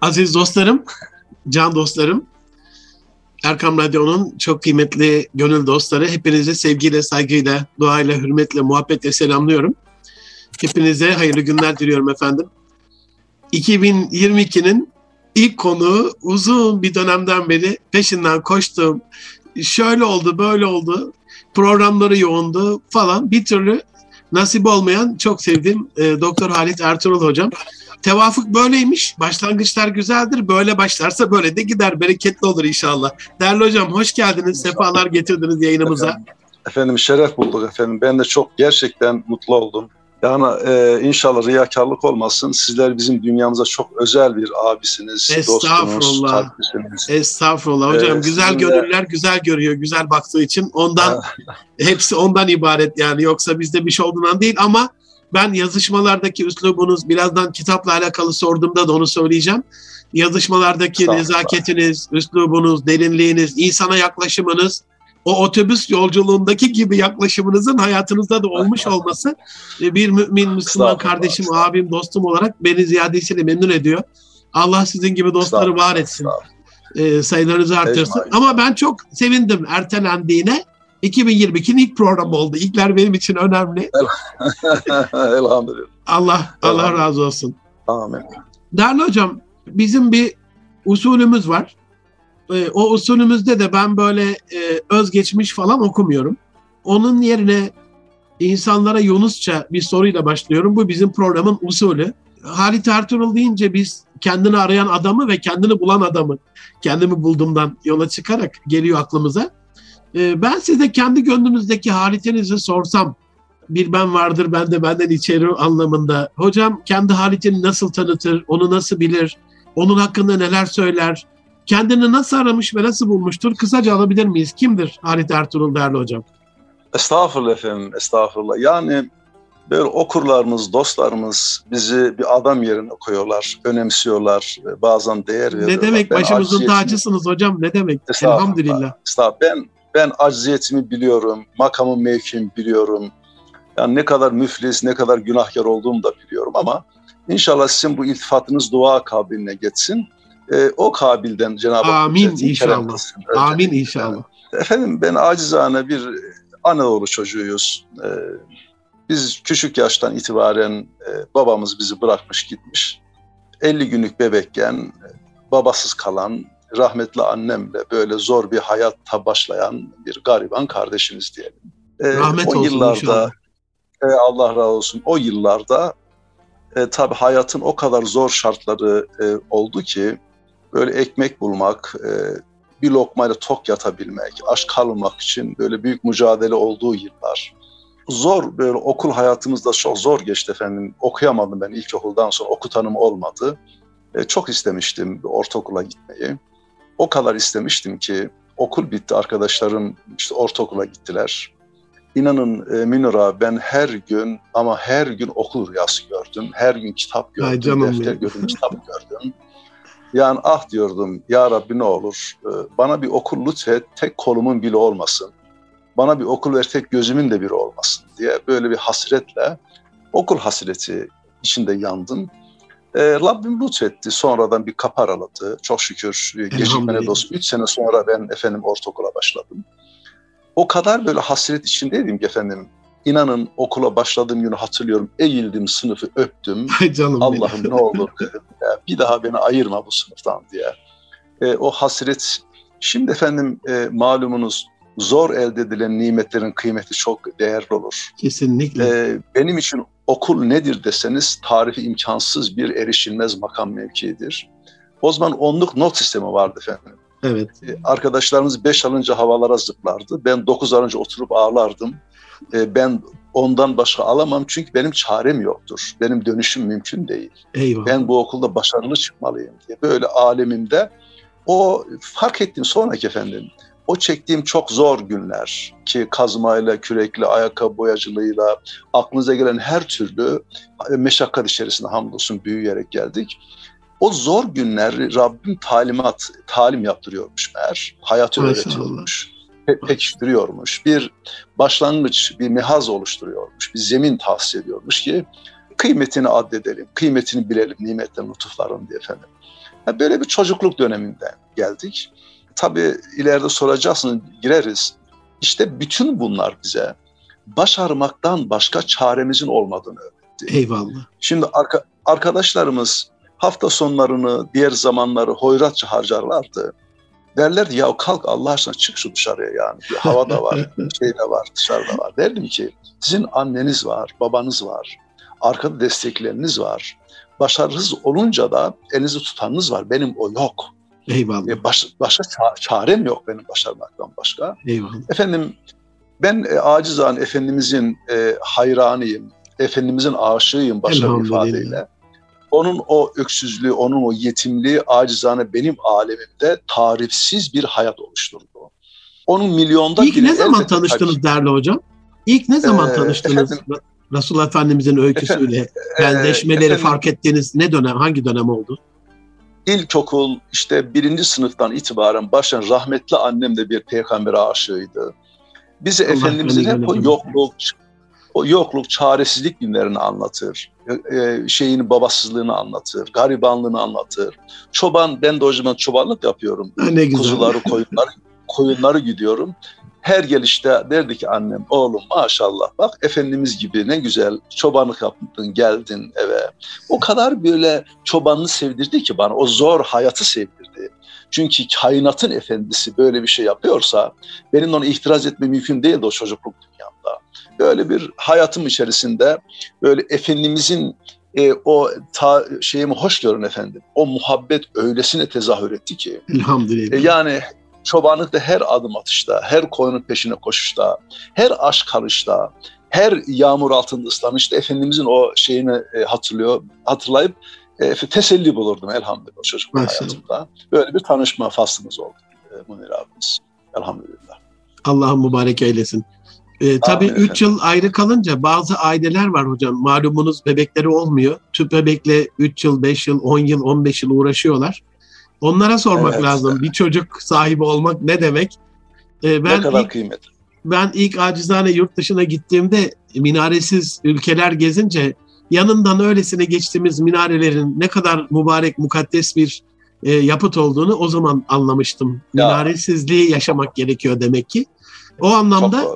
Aziz dostlarım, can dostlarım, Erkam Radyo'nun çok kıymetli gönül dostları, hepinizi sevgiyle, saygıyla, duayla, hürmetle, muhabbetle selamlıyorum. Hepinize hayırlı günler diliyorum efendim. 2022'nin ilk konu uzun bir dönemden beri peşinden koştuğum, şöyle oldu, böyle oldu, programları yoğundu falan bir türlü nasip olmayan çok sevdiğim e, Doktor Halit Ertuğrul hocam. Tevafuk böyleymiş. Başlangıçlar güzeldir. Böyle başlarsa böyle de gider. Bereketli olur inşallah. Değerli hocam hoş geldiniz. Sefalar getirdiniz yayınımıza. Efendim, efendim şeref bulduk efendim. Ben de çok gerçekten mutlu oldum. Yani e, inşallah riyakarlık olmasın. Sizler bizim dünyamıza çok özel bir abisiniz, dostunuz, kardeşiniz. Estağfurullah. Hocam ee, güzel sizinle... gönüller güzel görüyor, güzel baktığı için. Ondan hepsi ondan ibaret yani. Yoksa bizde bir şey olduğundan değil ama ben yazışmalardaki üslubunuz birazdan kitapla alakalı sorduğumda da onu söyleyeceğim. Yazışmalardaki nezaketiniz, üslubunuz, derinliğiniz, insana yaklaşımınız, o otobüs yolculuğundaki gibi yaklaşımınızın hayatınızda da olmuş olması e, bir mümin, Müslüman kardeşim, abim, dostum olarak beni ziyadesiyle memnun ediyor. Allah sizin gibi dostları var etsin. E, sayılarınızı artırsın. Ama ben çok sevindim ertelendiğine. 2022'nin ilk programı oldu. İlkler benim için önemli. Elhamdülillah. Allah Allah razı olsun. Amin. Değerli hocam, bizim bir usulümüz var. Ee, o usulümüzde de ben böyle e, özgeçmiş falan okumuyorum. Onun yerine insanlara Yunusça bir soruyla başlıyorum. Bu bizim programın usulü. Halit Ertuğrul deyince biz kendini arayan adamı ve kendini bulan adamı kendimi bulduğumdan yola çıkarak geliyor aklımıza. Ee, ben size kendi gönlünüzdeki halitinizi sorsam, bir ben vardır ben de benden içeri anlamında. Hocam kendi halitini nasıl tanıtır, onu nasıl bilir, onun hakkında neler söyler, kendini nasıl aramış ve nasıl bulmuştur? Kısaca alabilir miyiz? Kimdir Halit Ertuğrul değerli hocam? Estağfurullah efendim, estağfurullah. Yani böyle okurlarımız, dostlarımız bizi bir adam yerine koyuyorlar, önemsiyorlar, bazen değer veriyorlar. Ne demek? Ben Başımızın tacısınız hocam. Ne demek? Elhamdülillah. Estağfurullah. Ben ben acziyetimi biliyorum, makamın mevkimi biliyorum. Yani ne kadar müflis, ne kadar günahkar olduğumu da biliyorum ama inşallah sizin bu iltifatınız dua kabiline geçsin. Ee, o kabilden Cenab-ı Hak Amin inşallah. Amin inşallah. Efendim ben acizane bir Anadolu çocuğuyuz. Ee, biz küçük yaştan itibaren e, babamız bizi bırakmış gitmiş. 50 günlük bebekken babasız kalan, rahmetli annemle böyle zor bir hayatta başlayan bir gariban kardeşimiz diyelim. Ee, Rahmet o olsun yıllarda, E, Allah razı olsun. O yıllarda e, tabii hayatın o kadar zor şartları e, oldu ki böyle ekmek bulmak, e, bir lokmayla tok yatabilmek, aç kalmamak için böyle büyük mücadele olduğu yıllar. Zor böyle okul hayatımızda çok zor geçti efendim. Okuyamadım ben ilkokuldan sonra okutanım olmadı. E, çok istemiştim ortaokula gitmeyi o kadar istemiştim ki okul bitti arkadaşlarım işte ortaokula gittiler. İnanın e, Münira ben her gün ama her gün okul rüyası gördüm. Her gün kitap gördüm, defter gördüm, kitap gördüm. Yani ah diyordum ya Rabbi ne olur e, bana bir okul lütfet tek kolumun bile olmasın. Bana bir okul ver tek gözümün de biri olmasın diye böyle bir hasretle okul hasreti içinde yandım. E, Rabbim lütfetti. Sonradan bir kapı araladı. Çok şükür e, gecikmene dost. Üç sene sonra ben efendim ortaokula başladım. O kadar böyle hasret içindeydim ki efendim. İnanın okula başladığım günü hatırlıyorum. Eğildim sınıfı öptüm. Allah'ım ne olur dedim. Ya, bir daha beni ayırma bu sınıftan diye. E, o hasret. Şimdi efendim e, malumunuz zor elde edilen nimetlerin kıymeti çok değerli olur. Kesinlikle. E, benim için okul nedir deseniz tarifi imkansız bir erişilmez makam mevkiidir. O zaman onluk not sistemi vardı efendim. Evet. Ee, arkadaşlarımız beş alınca havalara zıplardı. Ben dokuz alınca oturup ağlardım. Ee, ben ondan başka alamam çünkü benim çarem yoktur. Benim dönüşüm mümkün değil. Eyvallah. Ben bu okulda başarılı çıkmalıyım diye. Böyle alemimde o fark ettim sonraki efendim o çektiğim çok zor günler ki kazmayla, kürekle, ayakkabı boyacılığıyla aklınıza gelen her türlü e, meşakkat içerisinde hamdolsun büyüyerek geldik. O zor günler Rabbim talimat, talim yaptırıyormuş meğer. Hayatı öğretiyormuş. Pe pekiştiriyormuş. Bir başlangıç, bir mihaz oluşturuyormuş. Bir zemin tahsis ediyormuş ki kıymetini addedelim, kıymetini bilelim nimetlerin, lütufların diye efendim. Yani böyle bir çocukluk döneminden geldik. Tabii ileride soracaksınız, gireriz. İşte bütün bunlar bize başarmaktan başka çaremizin olmadığını öğretti. Eyvallah. Şimdi arka, arkadaşlarımız hafta sonlarını, diğer zamanları hoyratça harcarlardı. Derlerdi ya kalk Allah aşkına çık şu dışarıya yani. Hava da var, şey de var, dışarıda var. Derdim ki sizin anneniz var, babanız var, arkada destekleriniz var. Başarısız olunca da elinizi tutanınız var. Benim o yok. Eyvallah. E, baş, başka çarem yok benim başarmaktan başka. Eyvallah. Efendim ben e, acizan Efendimizin e, hayranıyım. Efendimizin aşığıyım başka bir ifadeyle. Onun o öksüzlüğü, onun o yetimliği acizane benim alemimde tarifsiz bir hayat oluşturdu. Onun milyonda İlk ne zaman tanıştınız tabii. değerli hocam? İlk ne zaman ee, tanıştınız? Efendim, Resulullah Efendimizin öyküsüyle efendim, bendeşmeleri efendim, fark ettiğiniz ne dönem, hangi dönem oldu? İlkokul işte birinci sınıftan itibaren başlayan rahmetli annem de bir peygambere aşığıydı. Bizi Allah Efendimizin hep o yokluk, o yokluk, çaresizlik günlerini anlatır. E, şeyin babasızlığını anlatır, garibanlığını anlatır. Çoban, ben de o zaman çobanlık yapıyorum. Ne güzel. Kuzuları, koyunları, koyunları gidiyorum. Her gelişte derdi ki annem, oğlum maşallah bak Efendimiz gibi ne güzel çobanlık yaptın, geldin eve. O kadar böyle çobanlığı sevdirdi ki bana, o zor hayatı sevdirdi. Çünkü kainatın efendisi böyle bir şey yapıyorsa benim ona itiraz etme mümkün değildi o çocukluk dünyamda. Böyle bir hayatım içerisinde böyle Efendimizin e, o ta, şeyimi hoş görün efendim. O muhabbet öylesine tezahür etti ki. Elhamdülillah. E, yani çobanlıkta her adım atışta, her koyunun peşine koşuşta, her aşk karışta, her yağmur altında ıslanışta Efendimizin o şeyini e, hatırlıyor, hatırlayıp e, teselli bulurdum elhamdülillah çocuk hayatımda. Böyle bir tanışma faslımız oldu e, Munir abimiz. Elhamdülillah. Allah'ın mübarek eylesin. Ee, tabii 3 yıl ayrı kalınca bazı aileler var hocam. Malumunuz bebekleri olmuyor. Tüp bebekle 3 yıl, 5 yıl, 10 yıl, 15 yıl uğraşıyorlar. Onlara sormak evet. lazım. Bir çocuk sahibi olmak ne demek? Ee, ben ne kadar ilk, kıymetli. Ben ilk acizane yurt dışına gittiğimde minaresiz ülkeler gezince yanından öylesine geçtiğimiz minarelerin ne kadar mübarek, mukaddes bir e, yapıt olduğunu o zaman anlamıştım. Ya. Minaresizliği yaşamak gerekiyor demek ki. O anlamda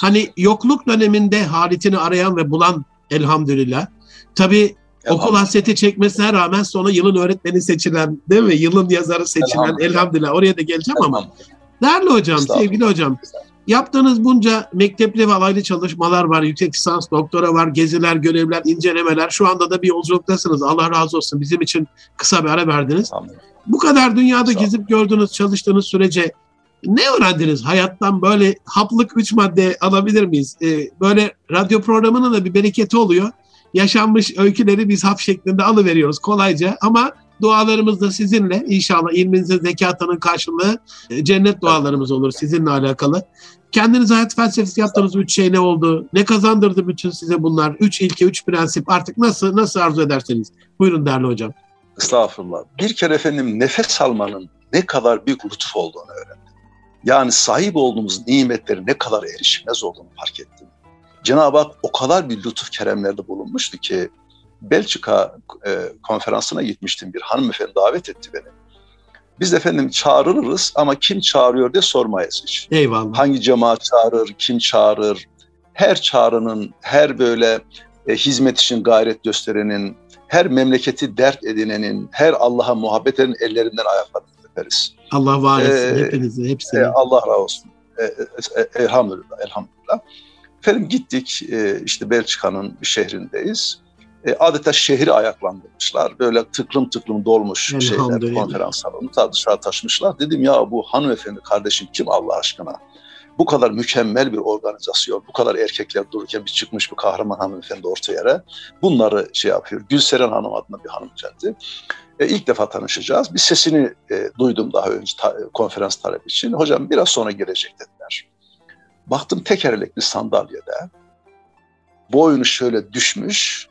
hani yokluk döneminde haritini arayan ve bulan elhamdülillah. Tabii okul hasreti çekmesine rağmen sonra yılın öğretmeni seçilen değil mi? Yılın yazarı seçilen elhamdülillah, elhamdülillah. oraya da geleceğim ama. Değerli hocam, sevgili hocam. Yaptığınız bunca mektepli ve alaylı çalışmalar var, yüksek lisans, doktora var, geziler, görevler, incelemeler. Şu anda da bir yolculuktasınız. Allah razı olsun. Bizim için kısa bir ara verdiniz. Bu kadar dünyada gezip gördünüz, çalıştığınız sürece ne öğrendiniz hayattan böyle haplık üç madde alabilir miyiz? Ee, böyle radyo programının da bir bereketi oluyor. Yaşanmış öyküleri biz hap şeklinde alıveriyoruz kolayca ama dualarımız da sizinle. İnşallah ilminizin zekatının karşılığı e, cennet dualarımız olur sizinle alakalı. Kendiniz hayat felsefesi yaptığınız üç şey ne oldu? Ne kazandırdı bütün size bunlar? Üç ilke, üç prensip artık nasıl nasıl arzu ederseniz. Buyurun değerli hocam. Estağfurullah. Bir kere efendim nefes almanın ne kadar büyük lütuf olduğunu öğrendim. Yani sahip olduğumuz nimetleri ne kadar erişmez olduğunu fark ettim. Cenab-ı Hak o kadar bir lütuf keremlerde bulunmuştu ki Belçika e, konferansına gitmiştim. Bir hanımefendi davet etti beni. Biz efendim çağrılırız ama kim çağırıyor diye sormayız hiç. Eyvallah. Hangi cemaat çağırır, kim çağırır? Her çağrının, her böyle e, hizmet için gayret gösterenin, her memleketi dert edinenin, her Allah'a muhabbet edenin ellerinden ayaklarını öperiz. Allah var etsin ee, hepinizi, hepsini. E, Allah razı olsun. E, e, e, elhamdülillah, elhamdülillah. Efendim gittik, e, işte Belçika'nın bir şehrindeyiz. E, adeta şehri ayaklandırmışlar. Böyle tıklım tıklım dolmuş şeyler, konferans salonu dışarı taşmışlar. Dedim ya bu hanımefendi kardeşim kim Allah aşkına? Bu kadar mükemmel bir organizasyon, bu kadar erkekler dururken bir çıkmış bir kahraman hanımefendi orta yere. Bunları şey yapıyor. Gülseren Hanım adında bir hanımefendi. E, ilk defa tanışacağız. Bir sesini e, duydum daha önce ta, konferans talebi için. Hocam biraz sonra gelecek dediler. Baktım tekerlekli sandalyede. Boynu şöyle düşmüş.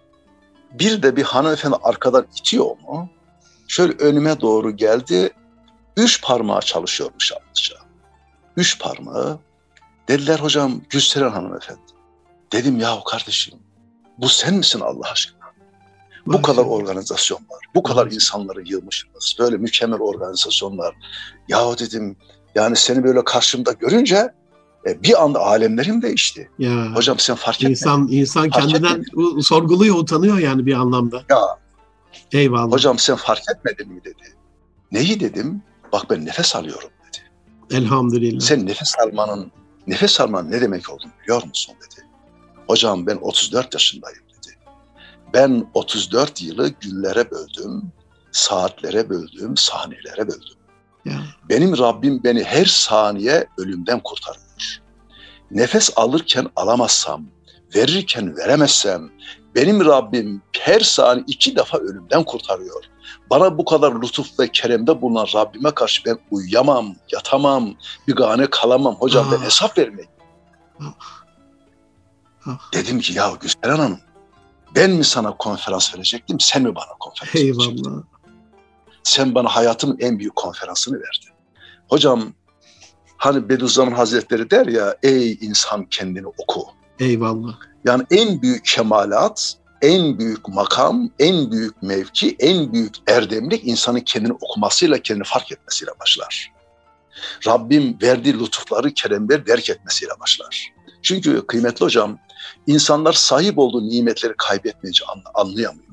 Bir de bir hanımefendi arkadan itiyor mu? Şöyle önüme doğru geldi. Üç parmağı çalışıyormuş yalnızca. Üç parmağı. Dediler hocam Gülseren hanımefendi. Dedim ya kardeşim bu sen misin Allah aşkına? Bu kadar organizasyon var. Bu kadar insanları yığmışsınız. Böyle mükemmel organizasyonlar. Yahu dedim yani seni böyle karşımda görünce e, bir anda alemlerim değişti. Ya. Hocam sen fark etmedin. İnsan, insan Fark kendinden etmedin. sorguluyor, utanıyor yani bir anlamda. Ya Eyvallah. hocam sen fark etmedin mi dedi. Neyi dedim? Bak ben nefes alıyorum dedi. Elhamdülillah. Sen nefes almanın nefes almanın ne demek olduğunu biliyor musun dedi. Hocam ben 34 yaşındayım dedi. Ben 34 yılı günlere böldüm, saatlere böldüm, saniyelere böldüm. Ya. Benim Rabbim beni her saniye ölümden kurtarıyor. Nefes alırken alamazsam, verirken veremezsem, benim Rabbim her saniye iki defa ölümden kurtarıyor. Bana bu kadar lütuf ve keremde bulunan Rabbime karşı ben uyuyamam, yatamam, bir gane kalamam. Hocam ben Ah. hesap vermek. Ah. Dedim ki ya Güzel Hanım, ben mi sana konferans verecektim, sen mi bana konferans verecektin? Eyvallah. sen bana hayatımın en büyük konferansını verdin. Hocam hani Bediüzzaman Hazretleri der ya ey insan kendini oku. Eyvallah. Yani en büyük kemalat, en büyük makam, en büyük mevki, en büyük erdemlik insanın kendini okumasıyla, kendini fark etmesiyle başlar. Rabbim verdiği lütufları, keremleri derk etmesiyle başlar. Çünkü kıymetli hocam, insanlar sahip olduğu nimetleri kaybetmeyince anla- anlayamıyor.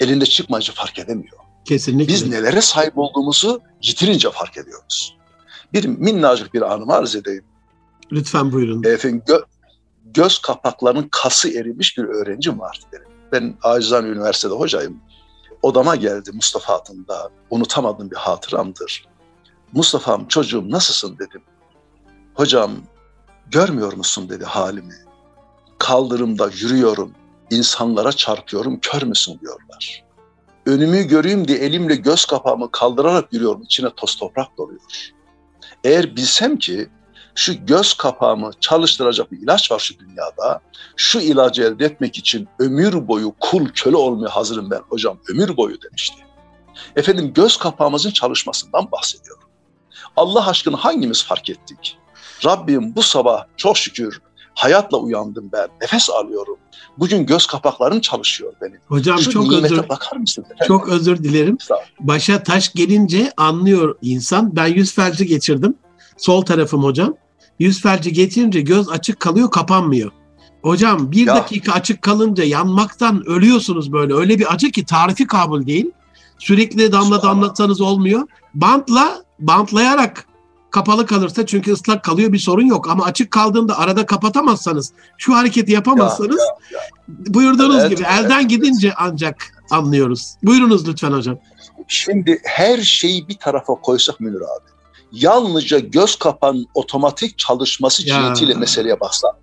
Elinde çıkmayınca fark edemiyor. Kesinlikle. Biz nelere sahip olduğumuzu yitirince fark ediyoruz. Bir minnacık bir anımı arz edeyim. Lütfen buyurun. Efendim gö- göz kapaklarının kası erimiş bir öğrencim vardı benim. Ben Acizane Üniversitede hocayım. Odama geldi Mustafa adında. Unutamadığım bir hatıramdır. Mustafa'm çocuğum nasılsın dedim. Hocam görmüyor musun dedi halimi. Kaldırımda yürüyorum, insanlara çarpıyorum, kör müsün diyorlar. Önümü göreyim diye elimle göz kapağımı kaldırarak yürüyorum, içine toz toprak doluyor. Eğer bilsem ki şu göz kapağımı çalıştıracak bir ilaç var şu dünyada. Şu ilacı elde etmek için ömür boyu kul köle olmaya hazırım ben hocam ömür boyu demişti. Efendim göz kapağımızın çalışmasından bahsediyor. Allah aşkına hangimiz fark ettik? Rabbim bu sabah çok şükür hayatla uyandım ben. Nefes alıyorum. Bugün göz kapaklarım çalışıyor benim. Hocam Şu çok özür bakar mısın? efendim? çok özür dilerim. Başa taş gelince anlıyor insan. Ben yüz felci geçirdim. Sol tarafım hocam. Yüz felci geçirince göz açık kalıyor, kapanmıyor. Hocam bir Ya. dakika açık kalınca yanmaktan ölüyorsunuz böyle. Öyle bir acı ki tarifi kabul değil. Sürekli damla damlatsanız olmuyor. Bantla, bantlayarak kapalı kalırsa çünkü ıslak kalıyor bir sorun yok. Ama açık kaldığında arada kapatamazsanız, şu hareketi yapamazsanız buyurduğunuz Evet, gibi elden evet. gidince ancak anlıyoruz. Buyurunuz lütfen hocam. Şimdi her şeyi bir tarafa koysak Münir abi. Yalnızca göz kapağının otomatik çalışması Ya. cihetiyle meseleye baksak.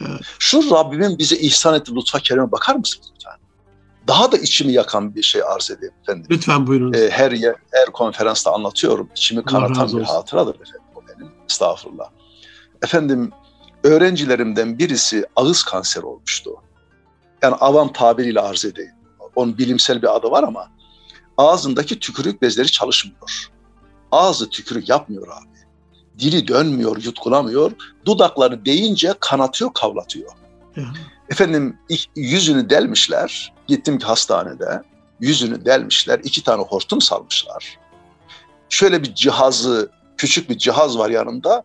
Evet. Şu Rabbimin bize ihsan ettiği lütfa kerime bakar mısınız lütfen? Daha da içimi yakan bir şey arz edeyim efendim. Lütfen buyurunuz. Ee, her yer, her konferansta anlatıyorum. İçimi kanatan bir hatıradır efendim o benim. Estağfurullah. Efendim öğrencilerimden birisi ağız kanseri olmuştu. Yani avam tabiriyle arz edeyim. Onun bilimsel bir adı var ama ağzındaki tükürük bezleri çalışmıyor. Ağzı tükürük yapmıyor abi. Dili dönmüyor, yutkulamıyor. Dudakları deyince kanatıyor, kavlatıyor. Efendim yüzünü delmişler. Gittim ki hastanede. Yüzünü delmişler. iki tane hortum salmışlar. Şöyle bir cihazı, küçük bir cihaz var yanında.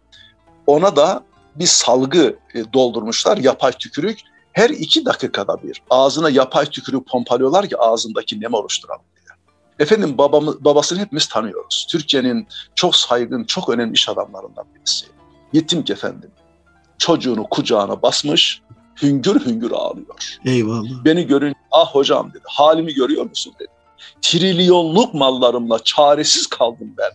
Ona da bir salgı e, doldurmuşlar. Yapay tükürük. Her iki dakikada bir ağzına yapay tükürük pompalıyorlar ki ağzındaki nem oluşturalım diye. Efendim babamı, babasını hepimiz tanıyoruz. Türkiye'nin çok saygın, çok önemli iş adamlarından birisi. Gittim ki efendim. Çocuğunu kucağına basmış, hüngür hüngür ağlıyor. Eyvallah. Beni görün, ah hocam dedi, halimi görüyor musun dedi. Trilyonluk mallarımla çaresiz kaldım ben.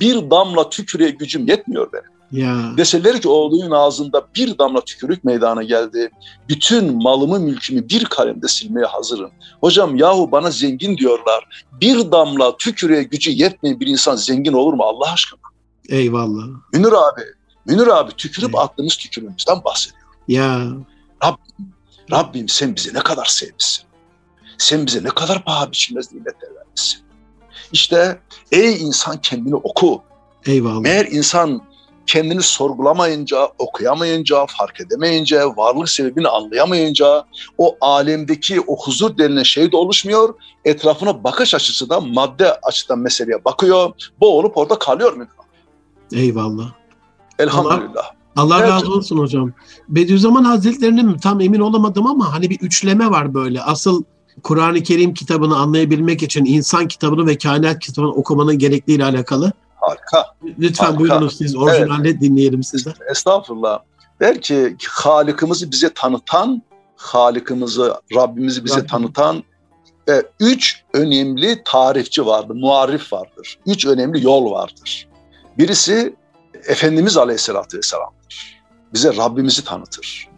Bir damla tükürüğe gücüm yetmiyor benim. Ya. Deseler ki oğlunun ağzında bir damla tükürük meydana geldi. Bütün malımı mülkümü bir kalemde silmeye hazırım. Hocam yahu bana zengin diyorlar. Bir damla tükürüğe gücü yetmeyen bir insan zengin olur mu Allah aşkına? Eyvallah. Münir abi, Münir abi tükürüp Evet. attığımız tükürüğümüzden bahsediyor. Ya. Rabbim sen bizi ne kadar sevmişsin. Sen bize ne kadar paha biçilmez nimetler vermişsin. İşte ey insan kendini oku. Eyvallah. Meğer insan kendini sorgulamayınca, okuyamayınca, fark edemeyince, varlık sebebini anlayamayınca o alemdeki o huzur denilen şey de oluşmuyor. Etrafına bakış açısı da madde açıdan meseleye bakıyor. Boğulup orada kalıyor mu? Eyvallah. Elhamdülillah. Allah evet. razı olsun hocam. Bediüzzaman Hazretleri'nin tam emin olamadım ama hani bir üçleme var böyle. Asıl Kur'an-ı Kerim kitabını anlayabilmek için insan kitabını ve kainat kitabını okumanın gerekliğiyle alakalı. Harika. Lütfen Harika. buyurunuz siz orijinalde evet. dinleyelim sizden. Estağfurullah. Belki Halık'ımızı bize tanıtan, Halık'ımızı, Rabbimizi bize Rabbim. tanıtan e, üç önemli tarifçi vardır, muarif vardır. Üç önemli yol vardır. Birisi Efendimiz Aleyhisselatü Vesselam'dır. Bize Rabbimizi tanıtır.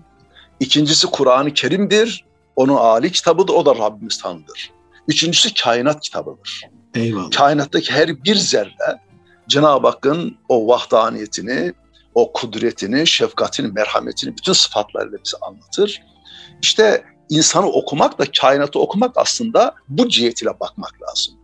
İkincisi Kur'an-ı Kerim'dir. Onun âli kitabıdır, o da Rabbimiz tanıdır. Üçüncüsü kainat kitabıdır. Eyvallah. Kainattaki her bir zerre Cenab-ı Hakk'ın o vahdaniyetini, o kudretini, şefkatini, merhametini bütün sıfatlarıyla bize anlatır. İşte insanı okumak da kainatı okumak aslında bu cihetiyle bakmak lazım.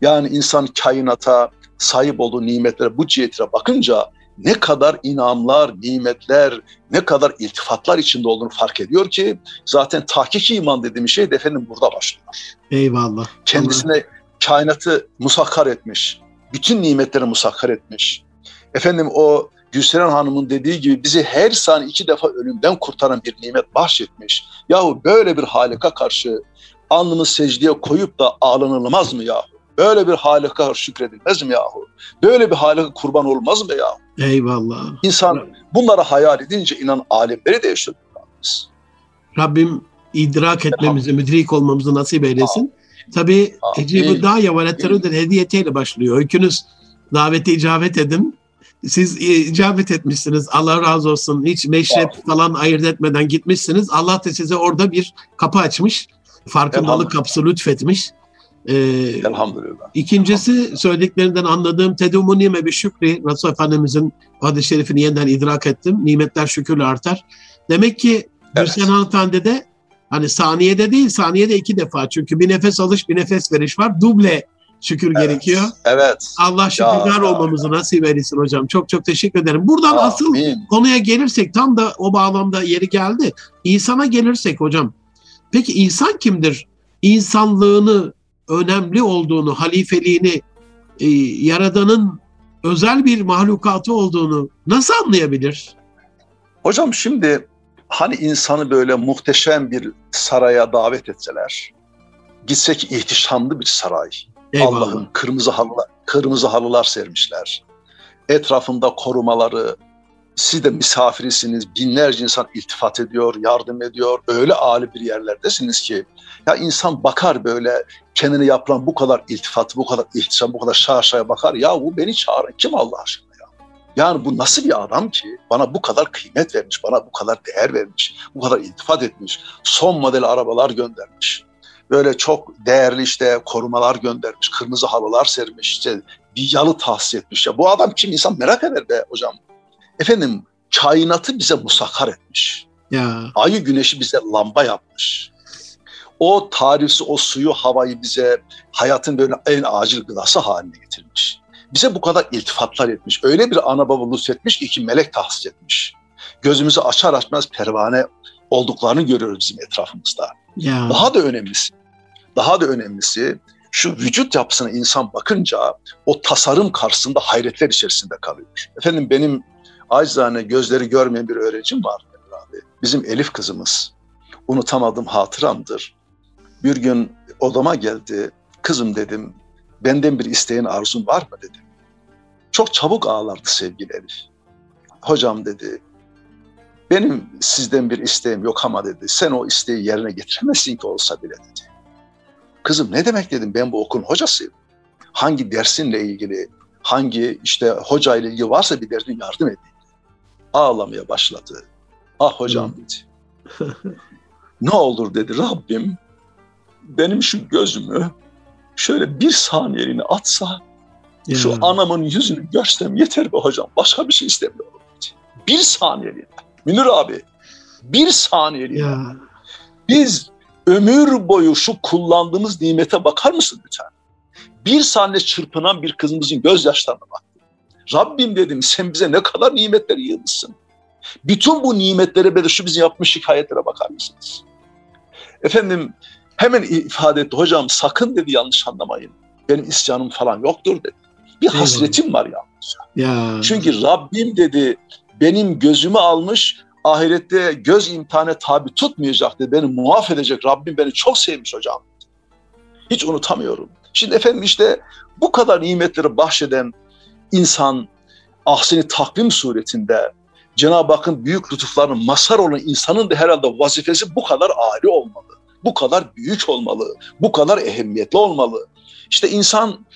Yani insan kainata sahip olduğu nimetlere bu cihetiyle bakınca ne kadar inamlar, nimetler, ne kadar iltifatlar içinde olduğunu fark ediyor ki zaten tahkiki iman dediğim şey de efendim burada başlıyor. Eyvallah. Kendisine Allah. kainatı musakkar etmiş, bütün nimetleri musakkar etmiş. Efendim o Gülseren Hanım'ın dediği gibi bizi her saniye iki defa ölümden kurtaran bir nimet bahşetmiş. Yahu böyle bir halika karşı alnını secdeye koyup da ağlanılmaz mı yahu? Böyle bir halika şükredilmez mi yahu? Böyle bir halika kurban olmaz mı yahu? Eyvallah. İnsan bunları hayal edince inan alemleri de yaşıyor. Rabbim idrak etmemizi, müdrik olmamızı nasip eylesin. Tabi Ecib-i Dâye ve hediyeteyle başlıyor. Öykünüz davete icabet edin. Siz icabet etmişsiniz. Allah razı olsun. Hiç meşrep falan ayırt etmeden gitmişsiniz. Allah da size orada bir kapı açmış. Farkındalık kapısı lütfetmiş. Ee, Elhamdülillah. İkincisi söylediklerinden anladığım tedumu nime bir şükri. Resul Efendimizin hadis-i şerifini yeniden idrak ettim. Nimetler şükürle artar. Demek ki evet. Hüseyin Hanımefendi de hani saniyede değil saniyede iki defa. Çünkü bir nefes alış bir nefes veriş var. Duble şükür evet. gerekiyor. Evet. Allah şükürler olmamızı nasip eylesin hocam. Çok çok teşekkür ederim. Buradan Amin. asıl konuya gelirsek tam da o bağlamda yeri geldi. İnsana gelirsek hocam. Peki insan kimdir? İnsanlığını önemli olduğunu, halifeliğini, e, Yaradan'ın özel bir mahlukatı olduğunu nasıl anlayabilir? Hocam şimdi hani insanı böyle muhteşem bir saraya davet etseler, gitsek ihtişamlı bir saray, Allah'ın kırmızı halılar, kırmızı halılar sermişler, etrafında korumaları, siz de misafirisiniz, binlerce insan iltifat ediyor, yardım ediyor, öyle âli bir yerlerdesiniz ki ya insan bakar böyle kendine yapılan bu kadar iltifat, bu kadar ihtisam, bu kadar şaşaya bakar. Ya bu beni çağıran kim Allah aşkına ya? Yani bu nasıl bir adam ki bana bu kadar kıymet vermiş, bana bu kadar değer vermiş, bu kadar iltifat etmiş, son model arabalar göndermiş. Böyle çok değerli işte korumalar göndermiş, kırmızı halılar sermiş, işte bir yalı tahsis etmiş. Ya bu adam kim? insan merak eder be hocam. Efendim kainatı bize musakar etmiş. Ya. Ayı güneşi bize lamba yapmış o tarifsi o suyu, havayı bize hayatın böyle en acil gıdası haline getirmiş. Bize bu kadar iltifatlar etmiş. Öyle bir ana baba lütfetmiş ki iki melek tahsis etmiş. Gözümüzü açar açmaz pervane olduklarını görüyoruz bizim etrafımızda. Ya. Daha da önemlisi, daha da önemlisi şu vücut yapısına insan bakınca o tasarım karşısında hayretler içerisinde kalıyor. Efendim benim acizane gözleri görmeyen bir öğrencim var. Abi. Bizim Elif kızımız. Unutamadığım hatıramdır. Bir gün odama geldi. Kızım dedim, benden bir isteğin arzun var mı dedim. Çok çabuk ağlardı sevgili Elif. Hocam dedi, benim sizden bir isteğim yok ama dedi, sen o isteği yerine getiremezsin ki olsa bile dedi. Kızım ne demek dedim, ben bu okulun hocasıyım. Hangi dersinle ilgili, hangi işte hoca ile ilgili varsa bir derdin yardım edeyim. Ağlamaya başladı. Ah hocam dedi. ne olur dedi Rabbim benim şu gözümü şöyle bir saniyeliğine atsa ya. şu anamın yüzünü görsem yeter be hocam. Başka bir şey istemiyorum. Bir saniyeliğine. Münir abi bir saniyeliğine. Ya. Biz ömür boyu şu kullandığımız nimete bakar mısın lütfen? Bir saniye çırpınan bir kızımızın gözyaşlarına bak. Rabbim dedim sen bize ne kadar nimetler yığmışsın. Bütün bu nimetlere şu bizim yapmış hikayetlere bakar mısınız? Efendim hemen ifade etti hocam sakın dedi yanlış anlamayın. Benim isyanım falan yoktur dedi. Bir hasretim var yalnız. Ya. Çünkü Rabbim dedi benim gözümü almış ahirette göz imtihane tabi tutmayacak dedi. Beni muaf edecek Rabbim beni çok sevmiş hocam. Hiç unutamıyorum. Şimdi efendim işte bu kadar nimetleri bahşeden insan ahseni takvim suretinde Cenab-ı Hakk'ın büyük lütuflarının mazhar olan insanın da herhalde vazifesi bu kadar âli olmalı. Bu kadar büyük olmalı. Bu kadar ehemmiyetli olmalı. İşte insan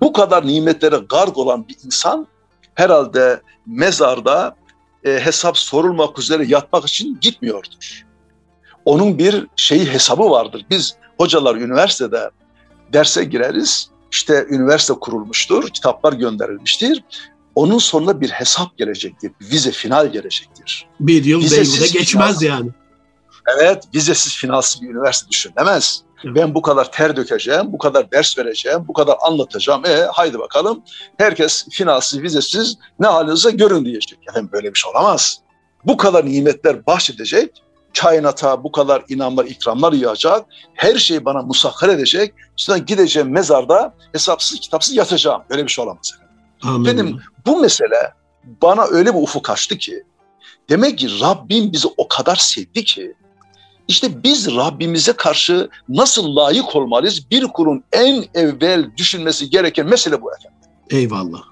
bu kadar nimetlere garg olan bir insan herhalde mezarda e, hesap sorulmak üzere yatmak için gitmiyordur. Onun bir şeyi hesabı vardır. Biz hocalar üniversitede derse gireriz. İşte üniversite kurulmuştur, kitaplar gönderilmiştir. Onun sonunda bir hesap gelecektir. Vize final gelecektir. Bir yıl de geçmez final. yani. Evet, vizesiz finalsiz bir üniversite düşünülemez. Evet. Ben bu kadar ter dökeceğim, bu kadar ders vereceğim, bu kadar anlatacağım. E haydi bakalım herkes finalsiz, vizesiz ne halinize görün diyecek. Efendim böyle bir şey olamaz. Bu kadar nimetler bahşedecek, kainata bu kadar inanlar, ikramlar yağacak, her şeyi bana musakkar edecek. İşte gideceğim mezarda hesapsız kitapsız yatacağım. Böyle bir şey olamaz. Amin. Benim bu mesele bana öyle bir ufuk açtı ki, demek ki Rabbim bizi o kadar sevdi ki, işte biz Rabbimize karşı nasıl layık olmalıyız? Bir kulun en evvel düşünmesi gereken mesele bu efendim. Eyvallah.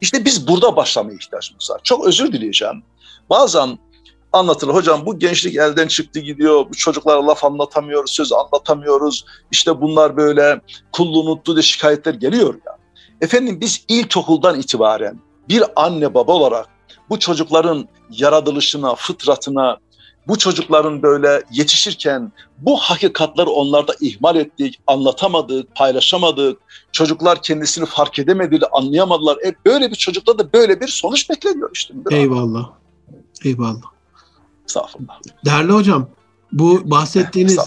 İşte biz burada başlamaya ihtiyacımız var. Çok özür dileyeceğim. Bazen anlatılır. Hocam bu gençlik elden çıktı gidiyor. Bu çocuklara laf anlatamıyoruz, söz anlatamıyoruz. İşte bunlar böyle kulluğu unuttu diye şikayetler geliyor ya. Efendim biz ilkokuldan itibaren bir anne baba olarak bu çocukların yaratılışına, fıtratına, bu çocukların böyle yetişirken bu hakikatları onlarda ihmal ettik, anlatamadık, paylaşamadık. Çocuklar kendisini fark edemediler, anlayamadılar. E böyle bir çocukta da böyle bir sonuç bekleniyor işte. Eyvallah. Eyvallah. Estağfurullah. Değerli hocam, bu bahsettiğiniz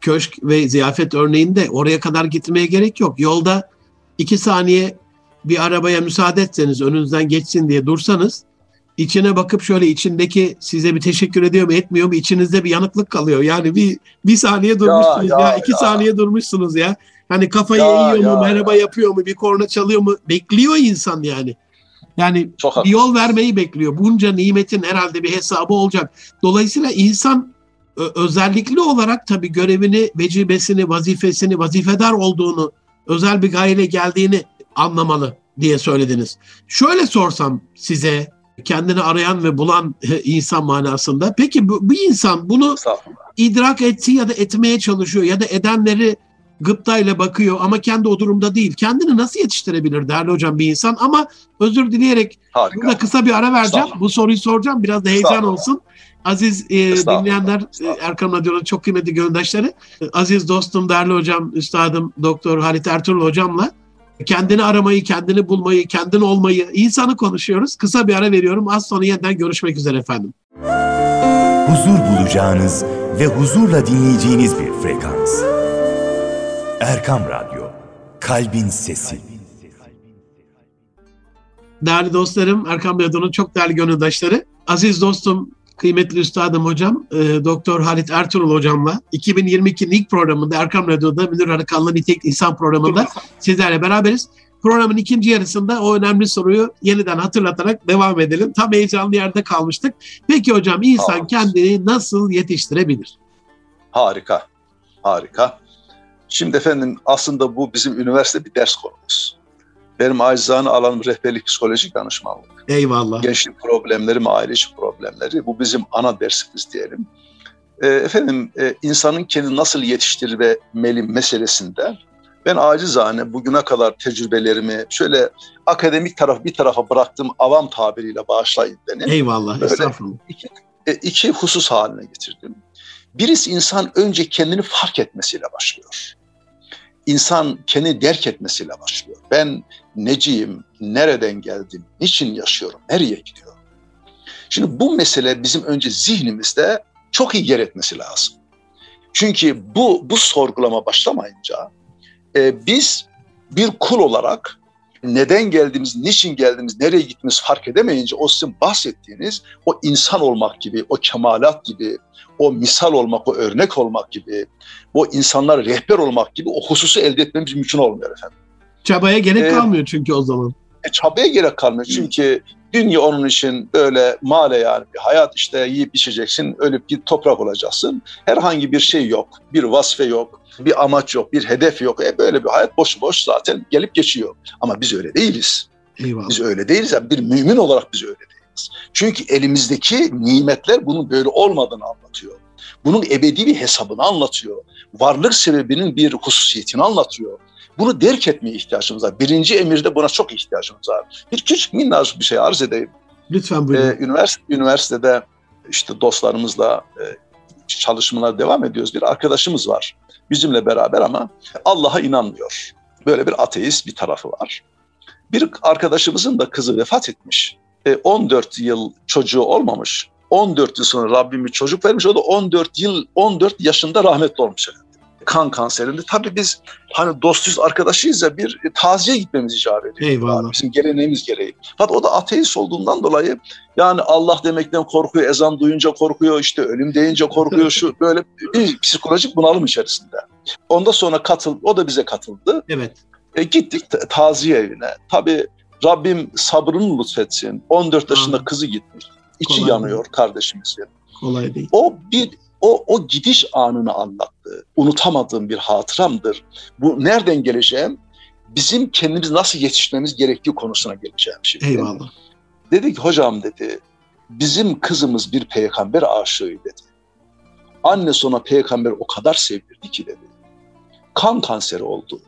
köşk ve ziyafet örneğinde oraya kadar gitmeye gerek yok. Yolda iki saniye bir arabaya müsaade etseniz önünüzden geçsin diye dursanız içine bakıp şöyle içindeki size bir teşekkür ediyor mu etmiyor mu içinizde bir yanıklık kalıyor. Yani bir bir saniye durmuşsunuz ya, ya, ya iki ya. saniye durmuşsunuz ya. Hani kafayı ya, eğiyor ya, mu, merhaba ya. yapıyor mu, bir korna çalıyor mu? Bekliyor insan yani. Yani Çok bir yol vermeyi bekliyor. Bunca nimetin herhalde bir hesabı olacak. Dolayısıyla insan özellikli olarak tabii görevini, vecibesini, vazifesini, vazifedar olduğunu, özel bir gayeyle geldiğini anlamalı diye söylediniz. Şöyle sorsam size kendini arayan ve bulan insan manasında. Peki bu, bu insan bunu idrak etsi ya da etmeye çalışıyor ya da edenleri gıptayla bakıyor ama kendi o durumda değil. Kendini nasıl yetiştirebilir değerli hocam bir insan ama özür dileyerek Harika. burada kısa bir ara vereceğim. Bu soruyu soracağım biraz da heyecan olsun. Aziz e, dinleyenler e, Erkan Radyo'nun çok kıymetli göndaşları. Aziz dostum, değerli hocam, üstadım Doktor Halit Ertuğrul hocamla kendini aramayı, kendini bulmayı, kendin olmayı, insanı konuşuyoruz. Kısa bir ara veriyorum. Az sonra yeniden görüşmek üzere efendim. Huzur bulacağınız ve huzurla dinleyeceğiniz bir frekans. Erkam Radyo, Kalbin Sesi. Değerli dostlarım, Erkam Radyo'nun çok değerli gönüldaşları, aziz dostum kıymetli üstadım hocam, e, Doktor Halit Ertuğrul hocamla 2022'nin ilk programında Erkam Radyo'da Münir Arıkanlı Nitek İnsan programında sizlerle beraberiz. Programın ikinci yarısında o önemli soruyu yeniden hatırlatarak devam edelim. Tam heyecanlı yerde kalmıştık. Peki hocam insan Harika. kendini nasıl yetiştirebilir? Harika, harika. Şimdi efendim aslında bu bizim üniversite bir ders konumuz. Benim acizane alanım rehberlik psikolojik danışmanlık. Eyvallah. Gençlik problemleri, aile içi problemleri. Bu bizim ana dersimiz diyelim. E, efendim e, insanın kendini nasıl yetiştirmeli meselesinde ben acizane bugüne kadar tecrübelerimi şöyle akademik taraf bir tarafa bıraktım avam tabiriyle bağışlayın beni. Eyvallah, Böyle estağfurullah. Iki, e, iki husus haline getirdim. Birisi insan önce kendini fark etmesiyle başlıyor insan kendi derk etmesiyle başlıyor. Ben neciyim, nereden geldim, niçin yaşıyorum, nereye gidiyorum? Şimdi bu mesele bizim önce zihnimizde çok iyi yer etmesi lazım. Çünkü bu bu sorgulama başlamayınca e, biz bir kul olarak neden geldiğimiz, niçin geldiğimiz, nereye gittiğimiz fark edemeyince o sizin bahsettiğiniz o insan olmak gibi, o kemalat gibi, o misal olmak, o örnek olmak gibi, o insanlara rehber olmak gibi o hususu elde etmemiz mümkün olmuyor efendim. Çabaya gerek ee, kalmıyor çünkü o zaman. E, çabaya gerek kalmıyor çünkü dünya onun için böyle male yani bir hayat işte yiyip içeceksin, ölüp git toprak olacaksın. Herhangi bir şey yok, bir vasfe yok, bir amaç yok, bir hedef yok. E böyle bir hayat boş boş zaten gelip geçiyor. Ama biz öyle değiliz. Eyvallah. Biz öyle değiliz. Yani bir mümin olarak biz öyle değiliz. Çünkü elimizdeki nimetler bunun böyle olmadığını anlatıyor. Bunun ebedi bir hesabını anlatıyor. Varlık sebebinin bir hususiyetini anlatıyor. Bunu derk etmeye ihtiyacımız var. Birinci emirde buna çok ihtiyacımız var. Bir küçük minnacık bir şey arz edeyim. Lütfen buyurun. Ee, üniversite, üniversitede işte dostlarımızla e, çalışmalar devam ediyoruz. Bir arkadaşımız var bizimle beraber ama Allah'a inanmıyor. Böyle bir ateist bir tarafı var. Bir arkadaşımızın da kızı vefat etmiş. E, 14 yıl çocuğu olmamış. 14 yıl sonra Rabbim bir çocuk vermiş. O da 14 yıl 14 yaşında rahmetli olmuş kan kanserinde. Tabii biz hani dostuz arkadaşıyız ya bir taziye gitmemiz icap ediyor. Eyvallah. Bizim geleneğimiz gereği. Fakat o da ateist olduğundan dolayı yani Allah demekten korkuyor, ezan duyunca korkuyor, işte ölüm deyince korkuyor şu böyle bir psikolojik bunalım içerisinde. Ondan sonra katıl, o da bize katıldı. Evet. E, gittik taziye evine. Tabii Rabbim sabrını lütfetsin. 14 yaşında Aa. kızı gitmiş. İçi Kolay yanıyor kardeşimizin. Kolay değil. O bir o, o gidiş anını anlattı. Unutamadığım bir hatıramdır. Bu nereden geleceğim? Bizim kendimiz nasıl yetişmemiz gerektiği konusuna geleceğim şimdi. Eyvallah. Dedi ki hocam dedi bizim kızımız bir peygamber aşığı dedi. Anne sonra peygamber o kadar sevdirdi ki dedi. Kan kanseri oldu.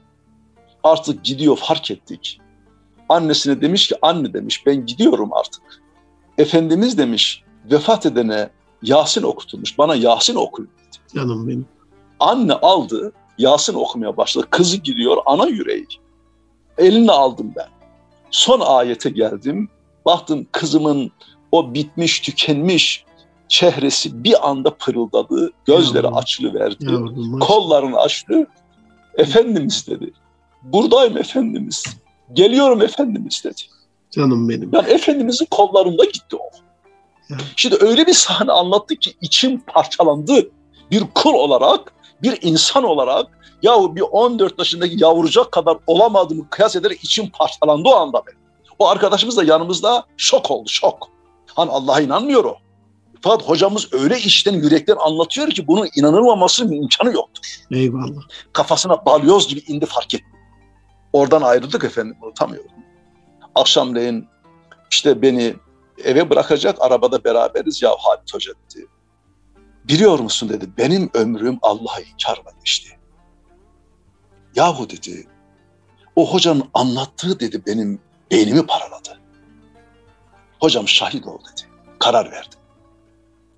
Artık gidiyor fark ettik. Annesine demiş ki anne demiş ben gidiyorum artık. Efendimiz demiş vefat edene Yasin okutulmuş. Bana Yasin okuyun dedi. Canım benim. Anne aldı, Yasin okumaya başladı. Kızı gidiyor, ana yüreği. Elini aldım ben. Son ayete geldim. Baktım kızımın o bitmiş, tükenmiş çehresi bir anda pırıldadı. Gözleri Yavrum. açılıverdi. Yavrum, kollarını açtı. Efendimiz dedi. Buradayım Efendimiz. Geliyorum Efendimiz dedi. Canım benim. Yani Efendimizin kollarında gitti o. Şimdi öyle bir sahne anlattı ki içim parçalandı. Bir kul olarak, bir insan olarak ya bir 14 yaşındaki yavrucak kadar olamadığımı kıyas ederek içim parçalandı o anda benim. O arkadaşımız da yanımızda şok oldu, şok. Hani Allah'a inanmıyor o. Fakat hocamız öyle işten yürekten anlatıyor ki bunun inanılmaması imkanı yoktur. Eyvallah. Kafasına balyoz gibi indi fark etti. Oradan ayrıldık efendim unutamıyorum. Akşamleyin işte beni eve bırakacak arabada beraberiz ya Halit Hoca dedi. Biliyor musun dedi benim ömrüm Allah'a inkarla geçti. Yahu dedi o hocanın anlattığı dedi benim beynimi paraladı. Hocam şahit ol dedi. Karar verdim.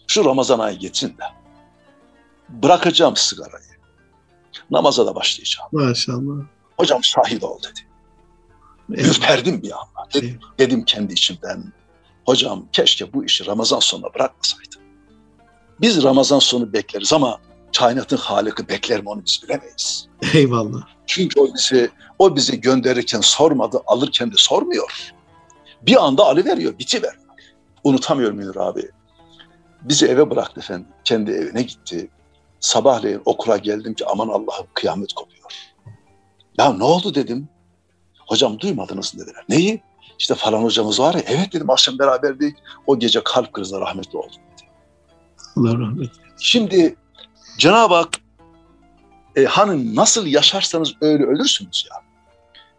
Şu Ramazan ayı geçsin de bırakacağım sigarayı. Namaza da başlayacağım. Maşallah. Hocam şahit ol dedi. Ürperdim bir anda. Dedim, dedim kendi içimden hocam keşke bu işi Ramazan sonuna bırakmasaydım. Biz Ramazan sonu bekleriz ama kainatın Halık'ı bekler mi onu biz bilemeyiz. Eyvallah. Çünkü o bizi, o bizi gönderirken sormadı, alırken de sormuyor. Bir anda alıveriyor, bitiveriyor. Unutamıyorum Münir abi. Bizi eve bıraktı efendim. Kendi evine gitti. Sabahleyin okula geldim ki aman Allah'ım kıyamet kopuyor. Ya ne oldu dedim. Hocam duymadınız dediler. Neyi? İşte falan hocamız var ya. Evet dedim akşam beraberdik. O gece kalp krizine rahmetli oldu dedi. Allah rahmet Şimdi Cenab-ı Hak e, hani nasıl yaşarsanız öyle ölürsünüz ya.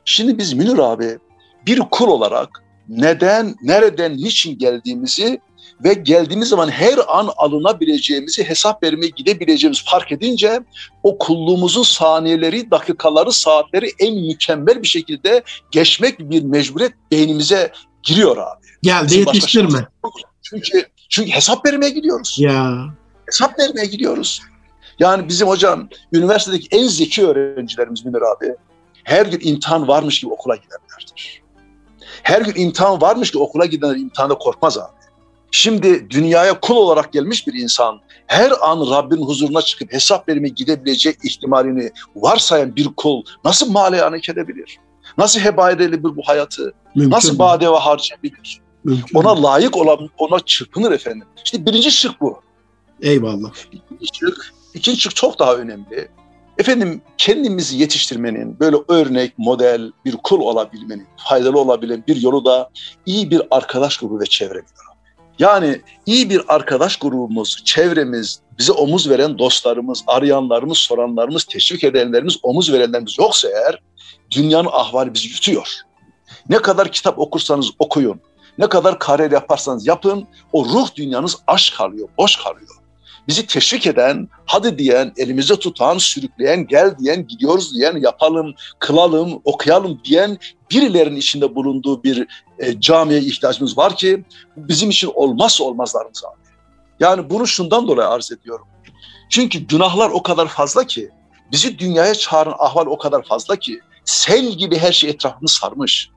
Şimdi biz Münir abi bir kul olarak neden, nereden, niçin geldiğimizi ve geldiğimiz zaman her an alınabileceğimizi, hesap vermeye gidebileceğimizi fark edince o kulluğumuzun saniyeleri, dakikaları, saatleri en mükemmel bir şekilde geçmek bir mecburiyet beynimize giriyor abi. Geldi Bizim yetiştirme. Çünkü çünkü hesap vermeye gidiyoruz. Ya. Hesap vermeye gidiyoruz. Yani bizim hocam üniversitedeki en zeki öğrencilerimiz Münir abi her gün imtihan varmış gibi okula gidenlerdir. Her gün imtihan varmış ki okula gidenler imtihanda korkmaz abi. Şimdi dünyaya kul olarak gelmiş bir insan her an Rabbin huzuruna çıkıp hesap vermeye gidebilecek ihtimalini varsayan bir kul nasıl mali hareket edebilir? Nasıl heba edebilir bu hayatı? Mümkün Nasıl badeva harcayabilir? Mümkün Ona layık olan, ona çırpınır efendim. İşte birinci şık bu. Eyvallah. İkinci şık, ikinci şık çok daha önemli. Efendim kendimizi yetiştirmenin, böyle örnek, model, bir kul olabilmenin, faydalı olabilen bir yolu da iyi bir arkadaş grubu ve çevredir. Yani iyi bir arkadaş grubumuz, çevremiz, bize omuz veren dostlarımız, arayanlarımız, soranlarımız, teşvik edenlerimiz, omuz verenlerimiz yoksa eğer dünyanın ahvali bizi yutuyor. Ne kadar kitap okursanız okuyun, ne kadar kariyer yaparsanız yapın, o ruh dünyanız aç kalıyor, boş kalıyor. Bizi teşvik eden, hadi diyen, elimizde tutan, sürükleyen, gel diyen, gidiyoruz diyen, yapalım, kılalım, okuyalım diyen birilerinin içinde bulunduğu bir e, camiye ihtiyacımız var ki bizim için olmazsa olmazlarımız abi. Yani bunu şundan dolayı arz ediyorum. Çünkü günahlar o kadar fazla ki, bizi dünyaya çağıran ahval o kadar fazla ki, sel gibi her şey etrafını sarmış.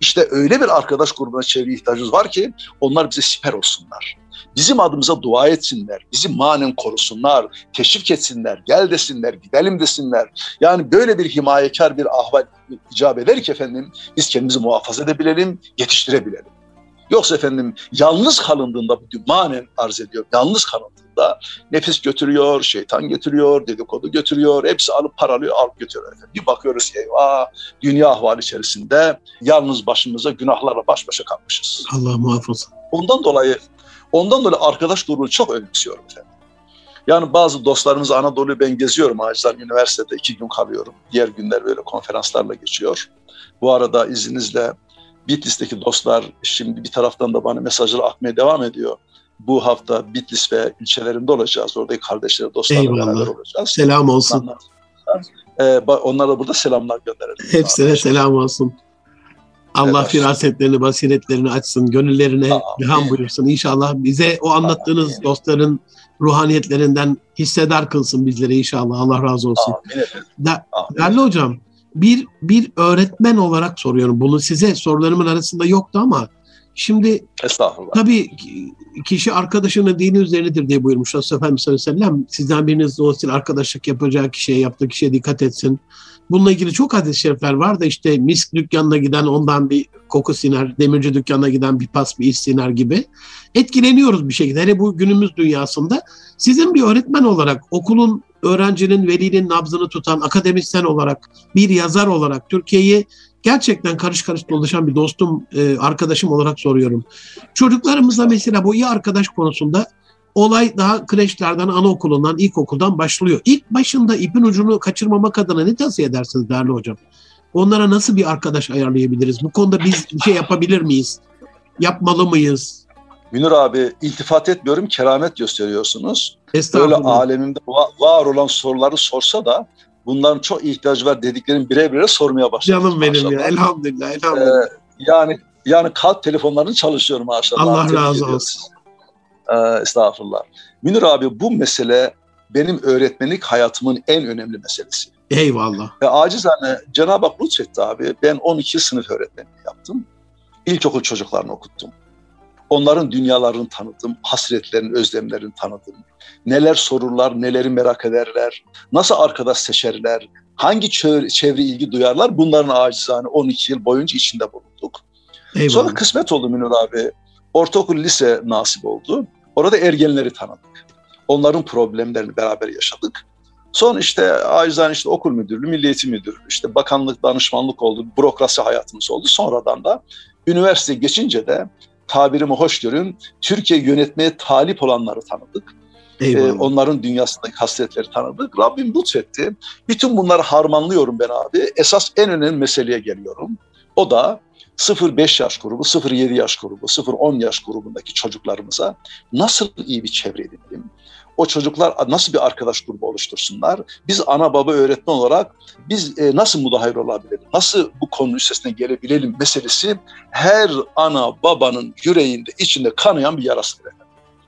İşte öyle bir arkadaş grubuna çevre ihtiyacımız var ki onlar bize siper olsunlar. Bizim adımıza dua etsinler, bizi manen korusunlar, teşvik etsinler, gel desinler, gidelim desinler. Yani böyle bir himayekar bir ahval icap eder ki efendim biz kendimizi muhafaza edebilelim, yetiştirebilelim. Yoksa efendim yalnız kalındığında manen arz ediyor, yalnız kalındığında nefis götürüyor, şeytan götürüyor, dedikodu götürüyor, hepsi alıp paralıyor, alıp götürüyor efendim. Bir bakıyoruz eyvah dünya ahvali içerisinde yalnız başımıza günahlarla baş başa kalmışız. Allah muhafaza. Ondan dolayı ondan dolayı arkadaş grubunu çok önemsiyorum efendim. Yani bazı dostlarımız Anadolu'yu ben geziyorum Ağaçlar Üniversitede iki gün kalıyorum. Diğer günler böyle konferanslarla geçiyor. Bu arada izninizle Bitlis'teki dostlar şimdi bir taraftan da bana mesajlar akmaya devam ediyor. Bu hafta Bitlis ve ilçelerinde olacağız. Oradaki kardeşler, dostlarla Eyvallah. beraber olacağız. Selam olsun. Ee, onlara burada selamlar gönderelim. Hepsine selam olsun. Allah Evet. firasetlerini, basiretlerini açsın, gönüllerine Amin. ilham buyursun. İnşallah bize o anlattığınız Amin. dostların ruhaniyetlerinden hissedar kılsın bizleri inşallah. Allah razı olsun. Amin efendim. Da, Amin. değerli hocam, bir bir öğretmen olarak soruyorum. Bunu size sorularımın arasında yoktu ama şimdi tabii ki- kişi arkadaşının dini üzerinedir diye buyurmuş Resulullah Efendimiz sallallahu aleyhi ve sellem. Sizden biriniz dolayısıyla arkadaşlık yapacağı kişiye, yaptığı kişiye dikkat etsin. Bununla ilgili çok hadis-i şerifler var da işte misk dükkanına giden ondan bir koku siner, demirci dükkanına giden bir pas bir iş siner gibi. Etkileniyoruz bir şekilde. Hele bu günümüz dünyasında. Sizin bir öğretmen olarak okulun, öğrencinin, velinin nabzını tutan akademisyen olarak, bir yazar olarak Türkiye'yi gerçekten karış karış dolaşan bir dostum, e, arkadaşım olarak soruyorum. Çocuklarımızla mesela bu iyi arkadaş konusunda olay daha kreşlerden, anaokulundan, ilkokuldan başlıyor. İlk başında ipin ucunu kaçırmamak adına ne tavsiye edersiniz değerli hocam? Onlara nasıl bir arkadaş ayarlayabiliriz? Bu konuda biz bir şey yapabilir miyiz? Yapmalı mıyız? Münir abi iltifat etmiyorum, keramet gösteriyorsunuz. Böyle alemimde va- var olan soruları sorsa da bunların çok ihtiyacı var dediklerini birer birer sormaya başladım. Canım benim ya. maşallah. Elhamdülillah. elhamdülillah. Ee, yani yani kalp telefonlarını çalışıyorum maşallah. Allah Tebrik razı ediyorum olsun. Ee, estağfurullah. Münir abi bu mesele benim öğretmenlik hayatımın en önemli meselesi. Eyvallah. Ve acizane Cenab-ı Hak lütfetti abi. Ben 12 sınıf öğretmenliği yaptım. İlkokul çocuklarını okuttum. Onların dünyalarını tanıdım, hasretlerini, özlemlerini tanıdım. Neler sorurlar, neleri merak ederler, nasıl arkadaş seçerler, hangi çevre, çevre ilgi duyarlar bunların acizane 12 yıl boyunca içinde bulunduk. Eyvallah. Sonra kısmet oldu Münir abi. Ortaokul, lise nasip oldu. Orada ergenleri tanıdık. Onların problemlerini beraber yaşadık. Son işte acizane işte okul müdürlüğü, milli eğitim müdürlüğü, işte bakanlık, danışmanlık oldu, bürokrasi hayatımız oldu. Sonradan da üniversite geçince de tabirimi hoş görün, Türkiye yönetmeye talip olanları tanıdık. Ee, Eyvallah. onların dünyasındaki hasretleri tanıdık. Rabbim lütfetti. Bütün bunları harmanlıyorum ben abi. Esas en önemli meseleye geliyorum. O da 0-5 yaş grubu, 0-7 yaş grubu, 0-10 yaş grubundaki çocuklarımıza nasıl iyi bir çevre edinelim? O çocuklar nasıl bir arkadaş grubu oluştursunlar? Biz ana baba öğretmen olarak biz e, nasıl mudahil olabilelim? Nasıl bu konunun üstesine gelebilelim meselesi her ana babanın yüreğinde, içinde kanayan bir yarasıdır.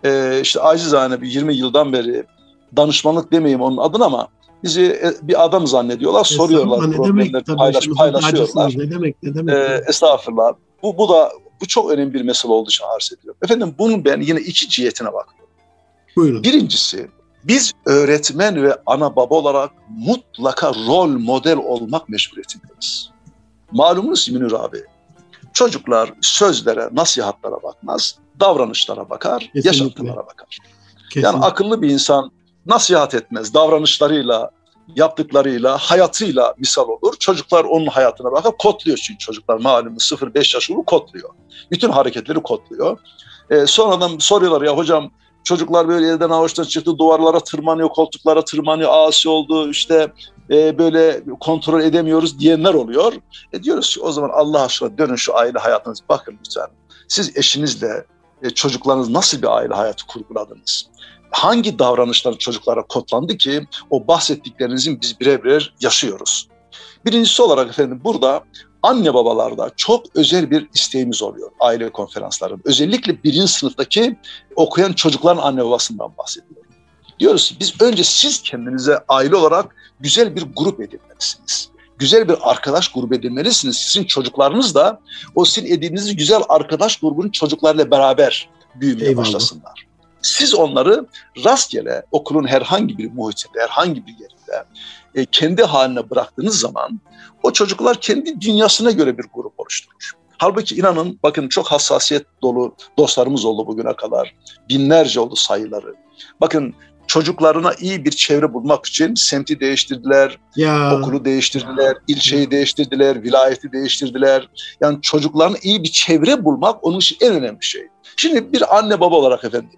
E, işte acizane bir 20 yıldan beri danışmanlık demeyeyim onun adına ama bizi e, bir adam zannediyorlar, soruyorlar, Estağfurullah, ne demek problemleri tabii paylaş, paylaşıyorlar. Ne demek ne demek. Ee, estağfurullah. Bu, bu da bu çok önemli bir mesele olduğu için arz ediyorum. Efendim bunun ben yine iki cihetine bakıyorum. Buyurun. Birincisi biz öğretmen ve ana baba olarak mutlaka rol model olmak mecburiyetindeyiz. Malumunuz Münir abi, çocuklar sözlere, nasihatlara bakmaz, davranışlara bakar, Kesinlikle. yaşantılara bakar. Kesin. Yani akıllı bir insan nasihat etmez, davranışlarıyla, yaptıklarıyla, hayatıyla misal olur. Çocuklar onun hayatına bakar, kodluyor çünkü çocuklar malumunuz 0-5 yaş grubu kodluyor. Bütün hareketleri kodluyor. Ee, sonradan soruyorlar ya hocam çocuklar böyle elden avuçtan çıktı, duvarlara tırmanıyor, koltuklara tırmanıyor, asi oldu, işte e, böyle kontrol edemiyoruz diyenler oluyor. E diyoruz ki o zaman Allah aşkına dönün şu aile hayatınız bakın lütfen. Siz eşinizle e, çocuklarınız nasıl bir aile hayatı kurguladınız? Hangi davranışlar çocuklara kodlandı ki o bahsettiklerinizin biz birebir yaşıyoruz? Birincisi olarak efendim burada anne babalarda çok özel bir isteğimiz oluyor aile konferanslarında. Özellikle birinci sınıftaki okuyan çocukların anne babasından bahsediyorum. Diyoruz ki biz önce siz kendinize aile olarak güzel bir grup edinmelisiniz. Güzel bir arkadaş grubu edinmelisiniz. Sizin çocuklarınız da o sizin edindiğiniz güzel arkadaş grubunun çocuklarıyla beraber büyümeye Eyvallah. başlasınlar. Siz onları rastgele okulun herhangi bir muhitinde, herhangi bir yerinde e, kendi haline bıraktığınız zaman o çocuklar kendi dünyasına göre bir grup oluşturur. Halbuki inanın bakın çok hassasiyet dolu dostlarımız oldu bugüne kadar. Binlerce oldu sayıları. Bakın çocuklarına iyi bir çevre bulmak için semti değiştirdiler, ya okulu değiştirdiler, ilçeyi değiştirdiler, vilayeti değiştirdiler. Yani çocuklarına iyi bir çevre bulmak onun için en önemli şey. Şimdi bir anne baba olarak efendim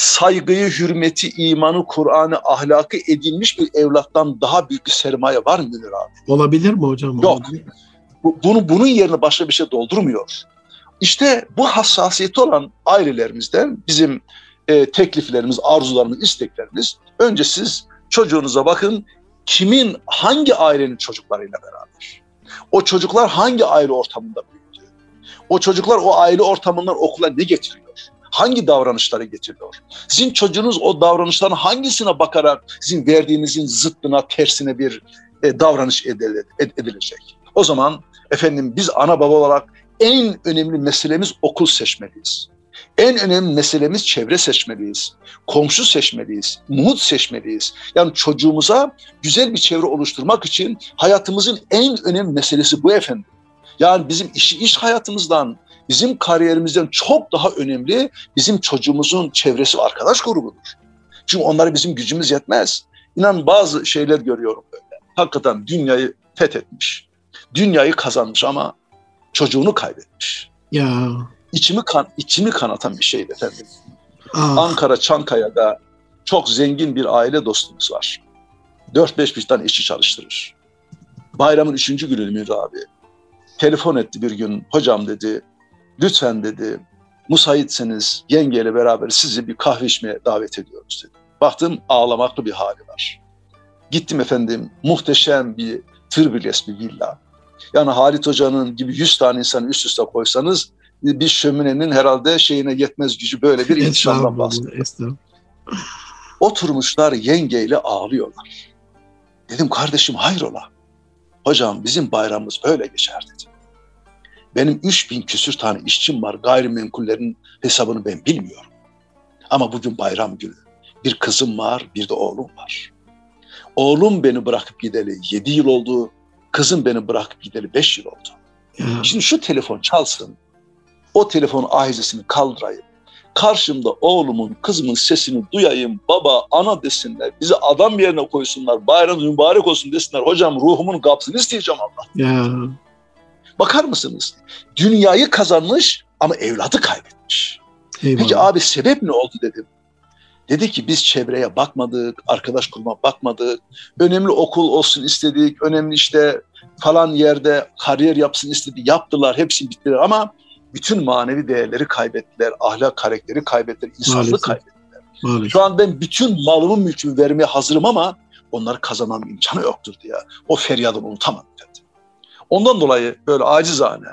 saygıyı, hürmeti, imanı, Kur'an'ı, ahlakı edinmiş bir evlattan daha büyük bir sermaye var mı Münir abi? olabilir mi hocam? Yok. Bu- bunu bunun yerine başka bir şey doldurmuyor. İşte bu hassasiyeti olan ailelerimizden bizim e, tekliflerimiz, arzularımız, isteklerimiz önce siz çocuğunuza bakın kimin hangi ailenin çocuklarıyla beraber. O çocuklar hangi aile ortamında büyüdü? O çocuklar o aile ortamından okula ne getiriyor? Hangi davranışları getiriyor? Sizin çocuğunuz o davranışların hangisine bakarak sizin verdiğinizin zıttına, tersine bir e, davranış edile- ed- edilecek? O zaman efendim biz ana baba olarak en önemli meselemiz okul seçmeliyiz. En önemli meselemiz çevre seçmeliyiz. Komşu seçmeliyiz. Muhit seçmeliyiz. Yani çocuğumuza güzel bir çevre oluşturmak için hayatımızın en önemli meselesi bu efendim. Yani bizim iş, iş hayatımızdan, bizim kariyerimizden çok daha önemli bizim çocuğumuzun çevresi ve arkadaş grubudur. Çünkü onlara bizim gücümüz yetmez. İnan bazı şeyler görüyorum böyle. Hakikaten dünyayı fethetmiş. Dünyayı kazanmış ama çocuğunu kaybetmiş. Ya. İçimi kan içimi kanatan bir şeydi efendim. Ah, Ankara Çankaya'da çok zengin bir aile dostumuz var. 4-5 bir tane işçi çalıştırır. Bayramın üçüncü günü Münir abi. Telefon etti bir gün. Hocam dedi, lütfen dedi, müsaitseniz yengeyle beraber sizi bir kahve içmeye davet ediyoruz dedi. Baktım ağlamaklı bir hali var. Gittim efendim, muhteşem bir tırbiles bir villa. Yani Halit Hoca'nın gibi 100 tane insanı üst üste koysanız bir şöminenin herhalde şeyine yetmez gücü böyle bir intişamdan bahsediyor. Oturmuşlar yengeyle ağlıyorlar. Dedim kardeşim hayrola? Hocam bizim bayramımız böyle geçer dedi. Benim 3000 küsür tane işçim var. Gayrimenkullerin hesabını ben bilmiyorum. Ama bugün bayram günü. Bir kızım var, bir de oğlum var. Oğlum beni bırakıp gideli 7 yıl oldu. Kızım beni bırakıp gideli 5 yıl oldu. Ya, Şimdi şu telefon çalsın. O telefonun ahizesini kaldırayım. Karşımda oğlumun, kızımın sesini duyayım. Baba, ana desinler. Bizi adam yerine koysunlar. Bayram mübarek olsun desinler. Hocam ruhumun kapsını isteyeceğim Allah. ya. Bakar mısınız? Dünyayı kazanmış ama evladı kaybetmiş. Eyvallah. Peki abi sebep ne oldu dedim. Dedi ki biz çevreye bakmadık, arkadaş kurma bakmadık. Önemli okul olsun istedik, önemli işte falan yerde kariyer yapsın istedik. Yaptılar, hepsi bittiler ama bütün manevi değerleri kaybettiler, ahlak karakteri kaybettiler, insanlığı Maalesef. kaybettiler. Maalesef. Şu an ben bütün malımı mülkümü vermeye hazırım ama onları kazanmam imkanı yoktur diye. O feryadını unutamam dedi. Ondan dolayı böyle acizane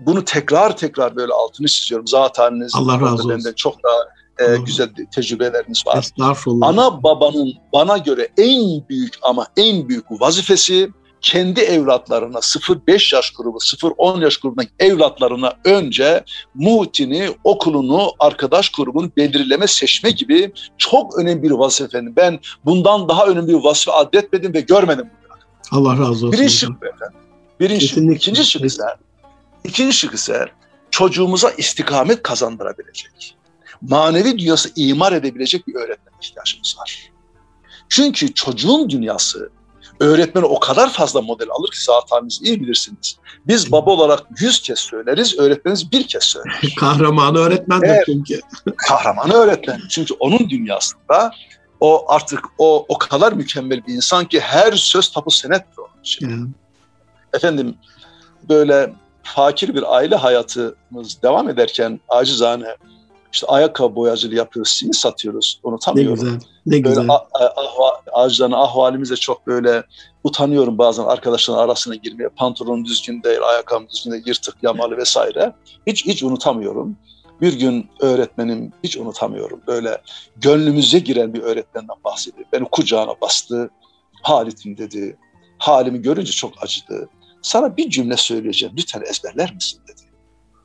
bunu tekrar tekrar böyle altını çiziyorum. Zaten Allah razı olsun. çok daha e, güzel tecrübeleriniz var. Estağfurullah. Ana babanın bana göre en büyük ama en büyük vazifesi kendi evlatlarına 0-5 yaş grubu, 0-10 yaş grubundaki evlatlarına önce muhitini, okulunu, arkadaş grubunu belirleme, seçme gibi çok önemli bir vazife efendim. Ben bundan daha önemli bir vazife adetmedim ve görmedim. Allah razı olsun. Bu efendim. Birinci, Kesinlikle. ikinci şık ise, ikinci şık ise çocuğumuza istikamet kazandırabilecek, manevi dünyası imar edebilecek bir öğretmen ihtiyacımız var. Çünkü çocuğun dünyası öğretmeni o kadar fazla model alır ki zaten iyi bilirsiniz. Biz baba olarak yüz kez söyleriz, öğretmenimiz bir kez söyler. Kahramanı öğretmendir Evet. çünkü. Kahramanı öğretmen. Çünkü onun dünyasında o artık o o kadar mükemmel bir insan ki her söz tapu senettir onun için. Yani, Efendim böyle fakir bir aile hayatımız devam ederken acizane işte ayakkabı boyacılığı yapıyoruz, simit satıyoruz. ne Unutamıyorum. güzel. Ne Böyle güzel. a- a- ahva, acizane ahvalimize çok böyle utanıyorum bazen arkadaşların arasına girmeye. Pantolonum düzgün değil, ayakkabım düzgün değil, yırtık, yamalı vesaire. Hiç hiç unutamıyorum. Bir gün öğretmenim hiç unutamıyorum. Böyle gönlümüze giren bir öğretmenden bahsediyor. Beni kucağına bastı. Halit'im dedi. Halimi görünce çok acıdı. Sana bir cümle söyleyeceğim. Lütfen ezberler misin dedi.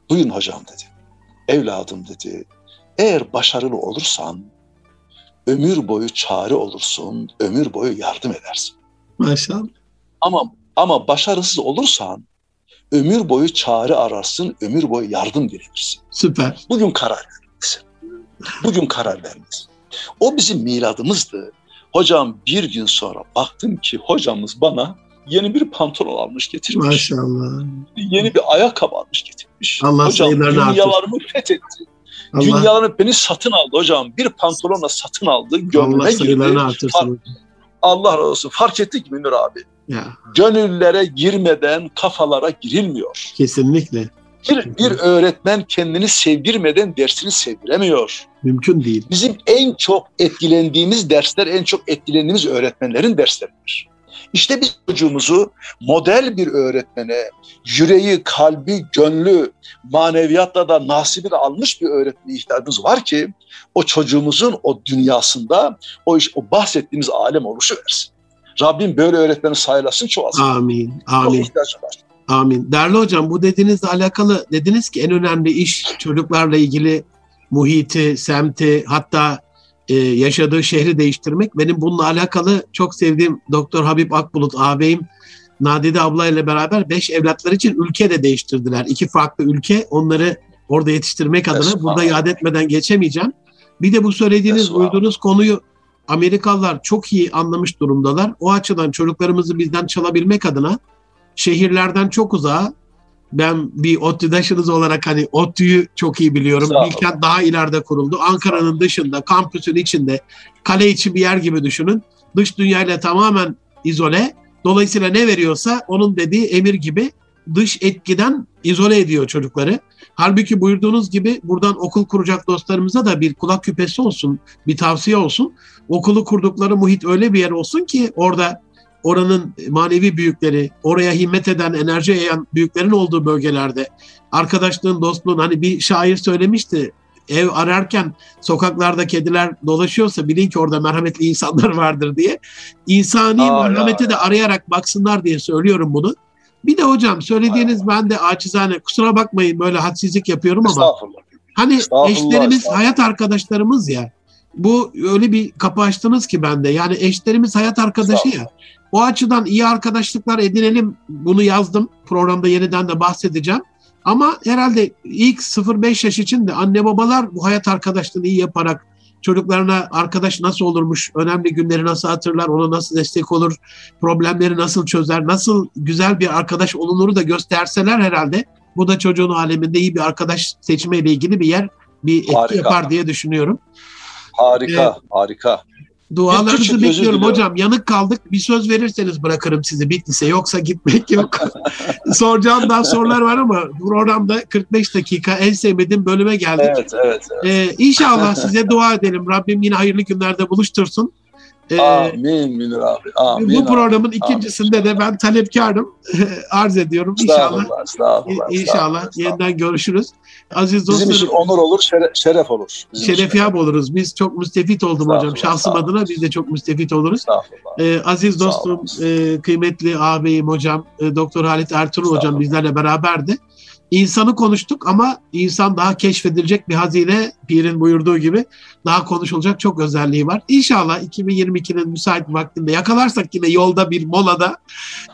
Duyun hocam dedi. Evladım dedi. Eğer başarılı olursan ömür boyu çare olursun, ömür boyu yardım edersin. Maşallah. Ama ama başarısız olursan ömür boyu çare ararsın, ömür boyu yardım dilenirsin. Süper. Bugün karar vermelisin. Bugün karar vermelisin. O bizim miladımızdı. Hocam bir gün sonra baktım ki hocamız bana yeni bir pantolon almış getirmiş. Maşallah. Yeni bir ayakkabı almış getirmiş. Allah hocam sayılarını dünyalarımı fethetti. Allah, Dünyalarını beni satın aldı hocam. Bir pantolonla satın aldı. Allah Gönlüme girdi. artırsın. Allah razı olsun. Fark ettik mi Münir abi? Ya Gönüllere girmeden kafalara girilmiyor. kesinlikle. Bir, bir öğretmen kendini sevdirmeden dersini sevdiremiyor. Mümkün değil. Bizim en çok etkilendiğimiz dersler, en çok etkilendiğimiz öğretmenlerin dersleridir. İşte biz çocuğumuzu model bir öğretmene, yüreği, kalbi, gönlü, maneviyatla da nasibini almış bir öğretmene ihtiyacımız var ki o çocuğumuzun o dünyasında o iş, o bahsettiğimiz alem oluşu versin. Rabbim böyle öğretmeni sayılasın çoğalsın. Amin. Amin. var. Amin. Değerli hocam bu dediğinizle alakalı dediniz ki en önemli iş çocuklarla ilgili muhiti, semti hatta e, yaşadığı şehri değiştirmek. Benim bununla alakalı çok sevdiğim Doktor Habib Akbulut ağabeyim Nadide abla ile beraber beş evlatları için ülke de değiştirdiler. İki farklı ülke onları orada yetiştirmek adına Esma. burada yad etmeden geçemeyeceğim. Bir de bu söylediğiniz, Esma. uyduğunuz konuyu Amerikalılar çok iyi anlamış durumdalar. O açıdan çocuklarımızı bizden çalabilmek adına şehirlerden çok uzağa ben bir ODTÜ'daşınız olarak hani ODTÜ'yü çok iyi biliyorum. Bilkent daha ileride kuruldu. Ankara'nın dışında, kampüsün içinde, kale içi bir yer gibi düşünün. Dış dünyayla tamamen izole. Dolayısıyla ne veriyorsa onun dediği emir gibi dış etkiden izole ediyor çocukları. Halbuki buyurduğunuz gibi buradan okul kuracak dostlarımıza da bir kulak küpesi olsun, bir tavsiye olsun. Okulu kurdukları muhit öyle bir yer olsun ki orada oranın manevi büyükleri, oraya himmet eden, enerji yayan büyüklerin olduğu bölgelerde arkadaşlığın, dostluğun hani bir şair söylemişti. Ev ararken sokaklarda kediler dolaşıyorsa bilin ki orada merhametli insanlar vardır diye. İnsani Aa, merhameti ya. de arayarak baksınlar diye söylüyorum bunu. Bir de hocam söylediğiniz ben de acizane kusura bakmayın böyle hadsizlik yapıyorum ama. Hani eşlerimiz, hayat arkadaşlarımız ya. Bu öyle bir kapı açtınız ki bende. Yani eşlerimiz hayat arkadaşı ya. O açıdan iyi arkadaşlıklar edinelim. Bunu yazdım. Programda yeniden de bahsedeceğim. Ama herhalde ilk 0-5 yaş için de anne babalar bu hayat arkadaşlığını iyi yaparak çocuklarına arkadaş nasıl olurmuş, önemli günleri nasıl hatırlar, ona nasıl destek olur, problemleri nasıl çözer, nasıl güzel bir arkadaş olunuru da gösterseler herhalde bu da çocuğun aleminde iyi bir arkadaş seçmeyle ilgili bir yer, bir etki Harika. yapar diye düşünüyorum. Harika, harika. Dualarınızı bekliyorum hocam. Yanık kaldık. Bir söz verirseniz bırakırım sizi Bitlis'e. Yoksa gitmek yok. Soracağım daha sorular var ama programda 45 dakika en sevmediğim bölüme geldik. Evet, evet. evet. Ee, inşallah size dua edelim. Rabbim yine hayırlı günlerde buluştursun. Ee, Amin Münir abi. Amin. bu programın ikincisinde de ben talepkarım. Arz ediyorum. İnşallah. Estağfurullah, estağfurullah. İnşallah estağfurullah. yeniden görüşürüz. Aziz Bizim için dostlarım, onur olur, şeref, şeref olur. Bizim için. şerefiyap oluruz. Biz çok müstefit oldum hocam. Şahsım adına biz de çok müstefit oluruz. Ee, aziz dostum, e, kıymetli ağabeyim hocam, e, Doktor Halit Ertuğrul hocam bizlerle beraberdi. İnsanı konuştuk ama insan daha keşfedilecek bir hazine. Pir'in buyurduğu gibi daha konuşulacak çok özelliği var. İnşallah 2022'nin müsait vaktinde yakalarsak yine yolda bir molada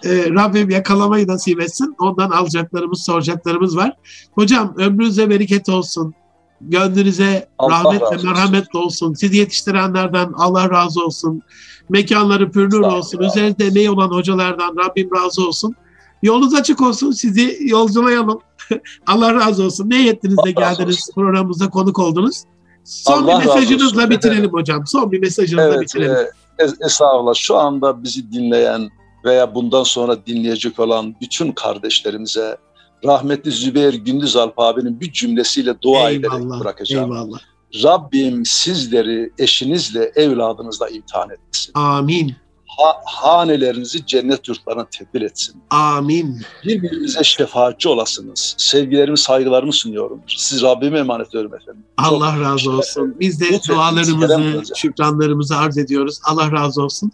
e, Rabbim yakalamayı nasip etsin. Ondan alacaklarımız, soracaklarımız var. Hocam ömrünüze bereket olsun. Gönlünüze Allah rahmet ve merhamet olsun. Sizi yetiştirenlerden Allah razı olsun. Mekanları pürnür olsun. Üzerinde emeği olan hocalardan Rabbim razı olsun. Yolunuz açık olsun. Sizi yolculayalım. Allah razı olsun. Ne yettiniz de geldiniz programımıza konuk oldunuz. Son Allah bir mesajınızla bitirelim hocam. Son bir mesajınızla Evet, bitirelim. e, es- estağfurullah. Şu anda bizi dinleyen veya bundan sonra dinleyecek olan bütün kardeşlerimize rahmetli Zübeyir Gündüz Alp abinin bir cümlesiyle dua ederek eyvallah. bırakacağım. Eyvallah. Rabbim sizleri eşinizle, evladınızla imtihan etsin. Amin. Ha, hanelerinizi cennet yurtlarına tebdil etsin. Amin. Birbirinize şefaatçi olasınız. Sevgilerimi, saygılarımı sunuyorum. Siz Rabbime emanet ediyorum efendim. Çok Allah razı teşekkür olsun. Biz de Lütfen, dualarımızı, şükranlarımızı arz ediyoruz. Allah razı olsun.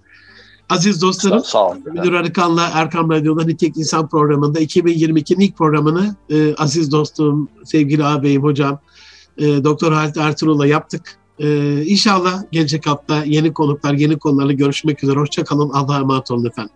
Aziz Sağ, dostlarım, sağ olun. Müdür Arıkan'la Erkam Radyo'da Nitek İnsan programında 2022'nin ilk programını e, aziz dostum, sevgili ağabeyim, hocam, e, Doktor Halit Ertuğrul'la yaptık. E, inşallah gelecek hafta yeni konuklar, yeni konularla görüşmek üzere. Hoşçakalın. Allah'a emanet olun efendim.